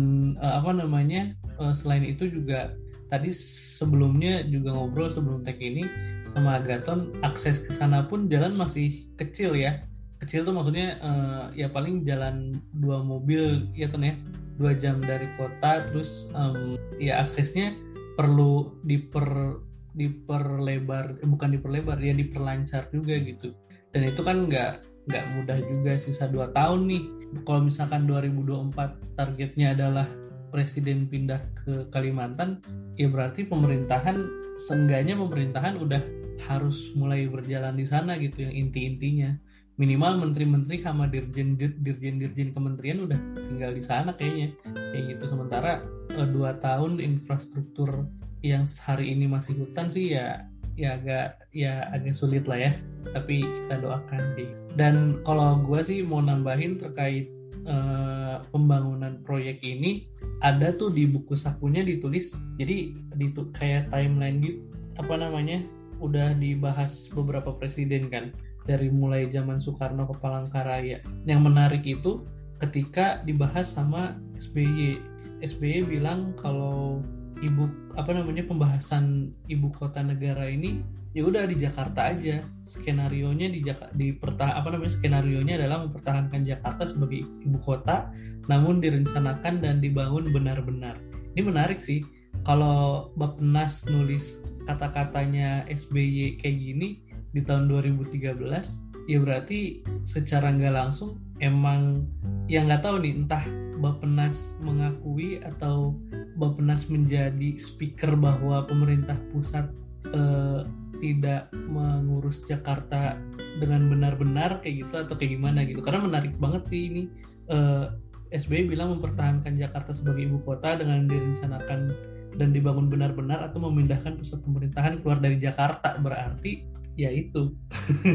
eh, apa namanya eh, selain itu juga tadi sebelumnya juga ngobrol sebelum tag ini sama Agaton akses ke sana pun jalan masih kecil ya. Kecil tuh maksudnya eh, ya paling jalan dua mobil ya Ton ya. Dua jam dari kota terus em, ya aksesnya perlu diper diperlebar eh, bukan diperlebar ya diperlancar juga gitu. Dan itu kan nggak nggak mudah juga sisa dua tahun nih. Kalau misalkan 2024 targetnya adalah presiden pindah ke Kalimantan ya berarti pemerintahan seenggaknya pemerintahan udah harus mulai berjalan di sana gitu yang inti-intinya. Minimal menteri-menteri sama dirjen dirjen-dirjen kementerian udah tinggal di sana kayaknya. Kayak gitu. Sementara eh, dua tahun infrastruktur yang hari ini masih hutan sih ya ya agak ya agak sulit lah ya. Tapi kita doakan sih dan kalau gue sih mau nambahin terkait eh, pembangunan proyek ini ada tuh di buku sakunya ditulis. Jadi di kayak timeline gitu apa namanya udah dibahas beberapa presiden kan. Dari mulai zaman Soekarno ke Palangkaraya. Yang menarik itu ketika dibahas sama SBY SBY bilang kalau ibu apa namanya pembahasan ibu kota negara ini ya udah di Jakarta aja. Skenario nya di Jakarta di pertah apa namanya skenario nya adalah mempertahankan Jakarta sebagai ibu kota namun direncanakan dan dibangun benar-benar. Ini menarik sih kalau Bappenas nulis kata-katanya SBY kayak gini di tahun 2013 ya berarti secara nggak langsung emang yang nggak tahu nih entah Bappenas mengakui atau Bappenas menjadi speaker bahwa pemerintah pusat eh, tidak mengurus Jakarta dengan benar-benar kayak gitu atau kayak gimana gitu. Karena menarik banget sih ini eh, SBY bilang mempertahankan Jakarta sebagai ibu kota dengan direncanakan dan dibangun benar-benar atau memindahkan pusat pemerintahan keluar dari Jakarta. Berarti ya itu.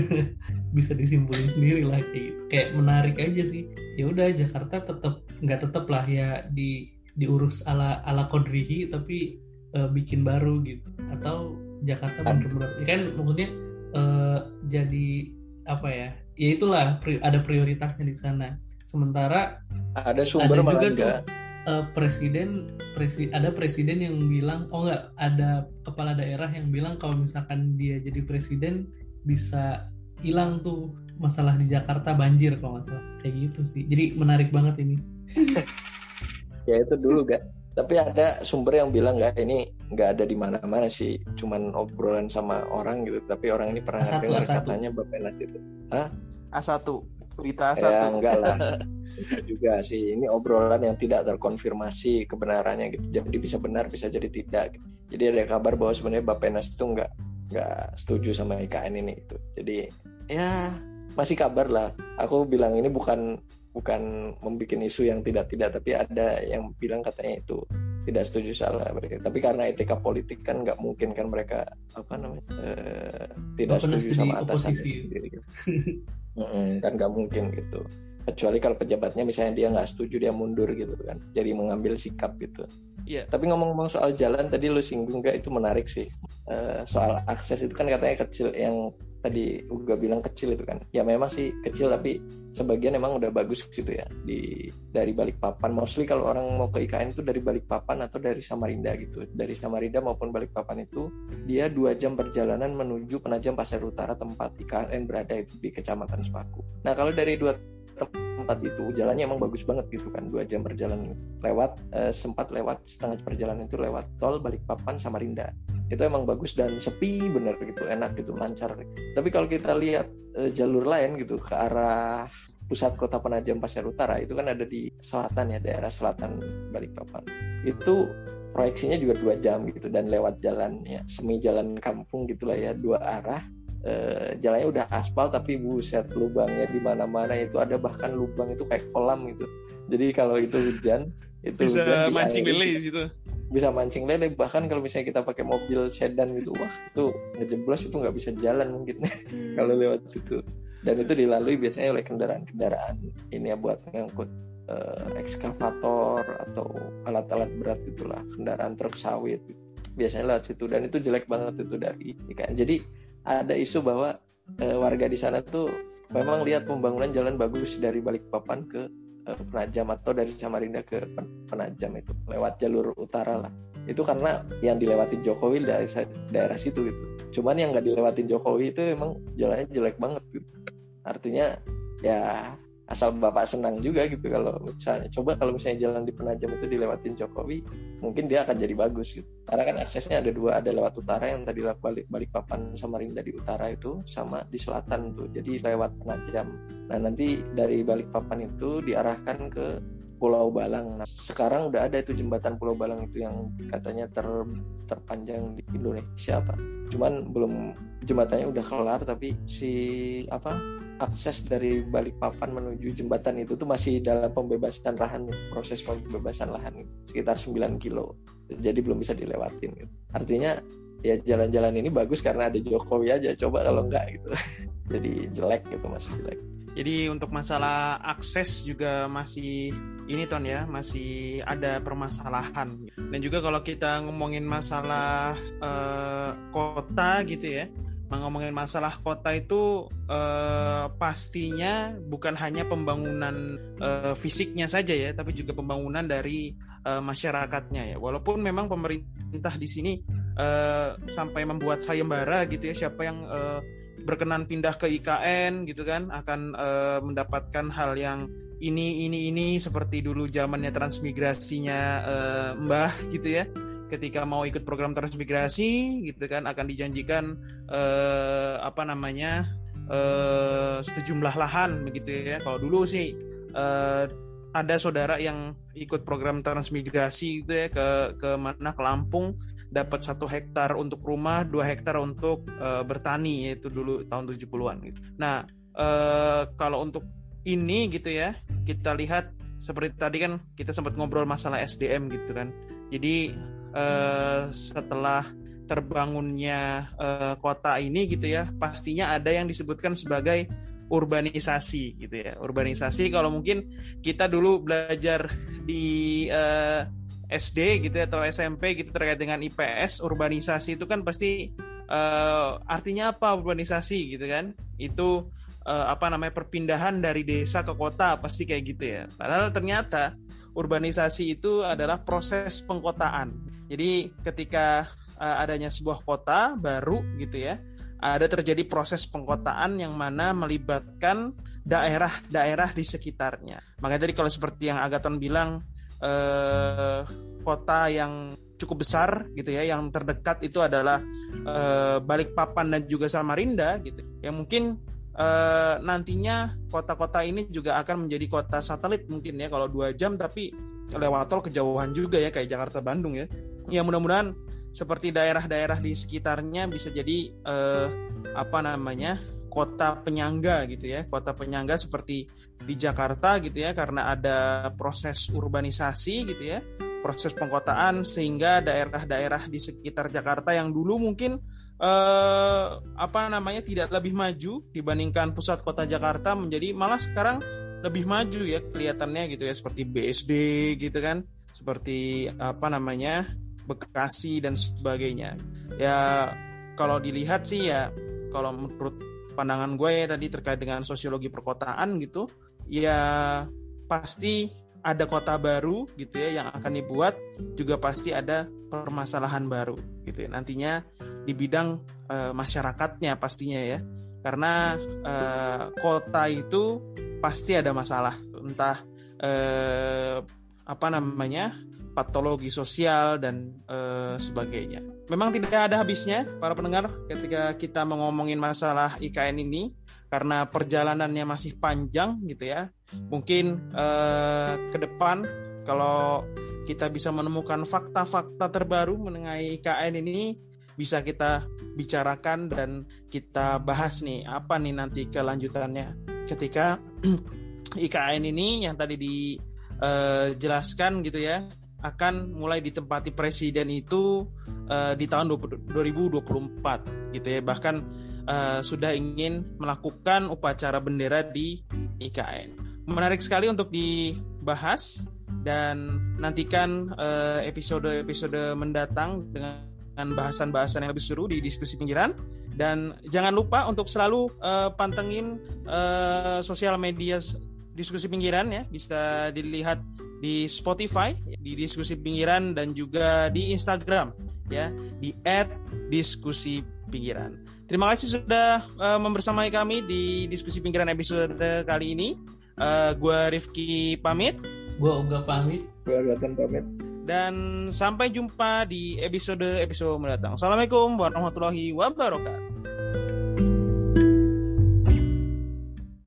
Bisa disimpulin sendiri lah kayak, gitu. kayak menarik aja sih. Ya udah Jakarta tetap nggak tetap lah ya di diurus ala ala Kodrihi tapi uh, bikin baru gitu. Atau Jakarta benar-benar ya kan maksudnya uh, jadi apa ya ya itulah ada prioritasnya di sana. Sementara ada sumber ada juga tuh, uh, presiden presi, ada presiden yang bilang oh enggak ada kepala daerah yang bilang kalau misalkan dia jadi presiden bisa hilang tuh masalah di Jakarta banjir kalau nggak salah. Kayak gitu sih. Jadi menarik banget ini. Ya itu dulu gak. Tapi ada sumber yang bilang nggak ini nggak ada di mana-mana sih. Cuman obrolan sama orang gitu. Tapi orang ini pernah A1, dengar A1. katanya Bapenas itu Hah? A1 berita A1 ya enggak lah juga sih ini obrolan yang tidak terkonfirmasi kebenarannya gitu. Jadi bisa benar bisa jadi tidak gitu. jadi ada kabar bahwa sebenarnya Bapenas itu nggak nggak setuju sama IKN ini itu jadi ya masih kabar lah. Aku bilang ini bukan bukan membuat isu yang tidak tidak tapi ada yang bilang katanya itu tidak setuju salah mereka. Tapi karena etika politik kan nggak mungkin kan mereka apa namanya uh, tidak setuju sama atasan sendiri. Gitu. kan nggak mungkin gitu kecuali kalau pejabatnya misalnya dia nggak setuju dia mundur gitu kan. Jadi mengambil sikap gitu. Iya. Tapi ngomong-ngomong soal jalan tadi lu singgung gak itu menarik sih. Uh, soal akses itu kan katanya kecil yang tadi Uga bilang kecil itu kan. Ya memang sih kecil tapi sebagian emang udah bagus gitu ya. Di dari Balikpapan. Mostly kalau orang mau ke IKN itu dari Balikpapan atau dari Samarinda gitu. Dari Samarinda maupun Balikpapan itu dia dua jam perjalanan menuju Penajam Pasir Utara tempat IKN berada itu di Kecamatan Sepaku. Nah kalau dari dua tempat itu jalannya emang bagus banget gitu kan dua jam perjalanan lewat eh, sempat lewat setengah perjalanan itu lewat tol Balikpapan Samarinda itu emang bagus dan sepi bener gitu enak gitu lancar. Tapi kalau kita lihat e, jalur lain gitu ke arah pusat kota Penajam Pasir Utara itu kan ada di selatan ya daerah selatan Balikpapan. Itu proyeksinya juga dua jam gitu dan lewat jalan ya semi jalan kampung gitulah ya dua arah e, jalannya udah aspal tapi buset lubangnya di mana-mana. Itu ada bahkan lubang itu kayak kolam gitu. Jadi kalau itu hujan itu bisa hujan mancing lele gitu bisa mancing lele. Bahkan kalau misalnya kita pakai mobil sedan gitu wah itu ngejeblos itu nggak bisa jalan mungkin. Hmm. kalau lewat situ. Dan itu dilalui biasanya oleh kendaraan-kendaraan ini ya buat ngangkut uh, ekskavator atau alat-alat berat gitulah kendaraan truk sawit. Biasanya lewat situ. Dan itu jelek banget itu dari ikan jadi ada isu bahwa uh, warga di sana tuh memang lihat pembangunan jalan bagus dari Balikpapan ke uh, Penajam atau dari Samarinda ke Penajam itu lewat jalur utara lah. Itu karena yang dilewatin Jokowi dari daerah situ gitu. Cuman yang nggak dilewatin Jokowi itu emang jalannya jelek banget gitu. Artinya ya asal bapak senang juga gitu kalau misalnya coba kalau misalnya jalan di Penajam itu dilewatin Jokowi mungkin dia akan jadi bagus gitu. Karena kan aksesnya ada dua ada lewat utara yang tadi balik balik papan Samarinda di utara itu sama di selatan tuh jadi lewat Penajam. Nah nanti dari balik papan itu diarahkan ke Pulau Balang. Nah, sekarang udah ada itu jembatan Pulau Balang itu yang katanya ter terpanjang di Indonesia apa. Cuman belum jembatannya udah kelar tapi si apa akses dari balik papan menuju jembatan itu tuh masih dalam pembebasan lahan itu proses pembebasan lahan itu, sekitar 9 kilo jadi belum bisa dilewatin gitu. artinya ya jalan-jalan ini bagus karena ada Jokowi aja coba kalau enggak gitu jadi jelek gitu masih jelek jadi untuk masalah akses juga masih ini ton ya masih ada permasalahan. Dan juga kalau kita ngomongin masalah uh, kota gitu ya ngomongin masalah kota itu uh, pastinya bukan hanya pembangunan uh, fisiknya saja ya tapi juga pembangunan dari uh, masyarakatnya ya. Walaupun memang pemerintah di sini uh, sampai membuat sayembara gitu ya siapa yang uh, berkenan pindah ke IKN gitu kan akan uh, mendapatkan hal yang ini ini ini seperti dulu zamannya transmigrasinya uh, Mbah gitu ya. Ketika mau ikut program transmigrasi gitu kan akan dijanjikan uh, apa namanya uh, sejumlah lahan begitu ya. Kalau dulu sih uh, ada saudara yang ikut program transmigrasi gitu ya ke ke mana ke Lampung dapat satu hektar untuk rumah, dua hektar untuk uh, bertani yaitu dulu tahun 70-an gitu. Nah, uh, kalau untuk ini gitu ya, kita lihat seperti tadi kan kita sempat ngobrol masalah SDM gitu kan. Jadi uh, setelah terbangunnya uh, kota ini gitu ya, pastinya ada yang disebutkan sebagai urbanisasi gitu ya. Urbanisasi kalau mungkin kita dulu belajar di uh, SD gitu atau SMP gitu terkait dengan IPS urbanisasi itu kan pasti uh, artinya apa urbanisasi gitu kan? Itu uh, apa namanya perpindahan dari desa ke kota pasti kayak gitu ya. Padahal ternyata urbanisasi itu adalah proses pengkotaan. Jadi ketika uh, adanya sebuah kota baru gitu ya ada terjadi proses pengkotaan yang mana melibatkan daerah-daerah di sekitarnya. Makanya tadi kalau seperti yang Agaton bilang eh, kota yang cukup besar gitu ya yang terdekat itu adalah uh, Balikpapan dan juga Samarinda gitu. Yang mungkin uh, nantinya kota-kota ini juga akan menjadi kota satelit mungkin ya kalau dua jam tapi lewat tol kejauhan juga ya kayak Jakarta Bandung ya. Ya mudah-mudahan seperti daerah-daerah di sekitarnya bisa jadi uh, apa namanya kota penyangga gitu ya kota penyangga seperti di Jakarta gitu ya karena ada proses urbanisasi gitu ya proses pengkotaan sehingga daerah-daerah di sekitar Jakarta yang dulu mungkin eh, apa namanya tidak lebih maju dibandingkan pusat kota Jakarta menjadi malah sekarang lebih maju ya kelihatannya gitu ya seperti BSD gitu kan seperti apa namanya Bekasi dan sebagainya. Ya kalau dilihat sih ya kalau menurut pandangan gue ya tadi terkait dengan sosiologi perkotaan gitu ya pasti ada kota baru gitu ya yang akan dibuat juga pasti ada permasalahan baru gitu ya. Nantinya di bidang e, masyarakatnya pastinya ya. Karena e, kota itu pasti ada masalah. Entah e, apa namanya patologi sosial dan e, sebagainya. Memang tidak ada habisnya para pendengar ketika kita mengomongin masalah IKN ini karena perjalanannya masih panjang gitu ya. Mungkin uh, ke depan kalau kita bisa menemukan fakta-fakta terbaru mengenai IKN ini bisa kita bicarakan dan kita bahas nih apa nih nanti kelanjutannya. Ketika IKN ini yang tadi dijelaskan uh, gitu ya akan mulai ditempati presiden itu uh, di tahun 2024 gitu ya. Bahkan uh, sudah ingin melakukan upacara bendera di IKN. Menarik sekali untuk dibahas dan nantikan episode-episode uh, mendatang dengan bahasan-bahasan yang lebih seru di diskusi pinggiran. Dan jangan lupa untuk selalu uh, pantengin uh, sosial media diskusi pinggiran ya. Bisa dilihat di Spotify di diskusi pinggiran dan juga di Instagram ya di @diskusi_pinggiran. Terima kasih sudah uh, membersamai kami di diskusi pinggiran episode kali ini. Uh, gua Rifki pamit. Gua Uga pamit. Gua Agatan pamit. Dan sampai jumpa di episode-episode mendatang. Assalamualaikum warahmatullahi wabarakatuh.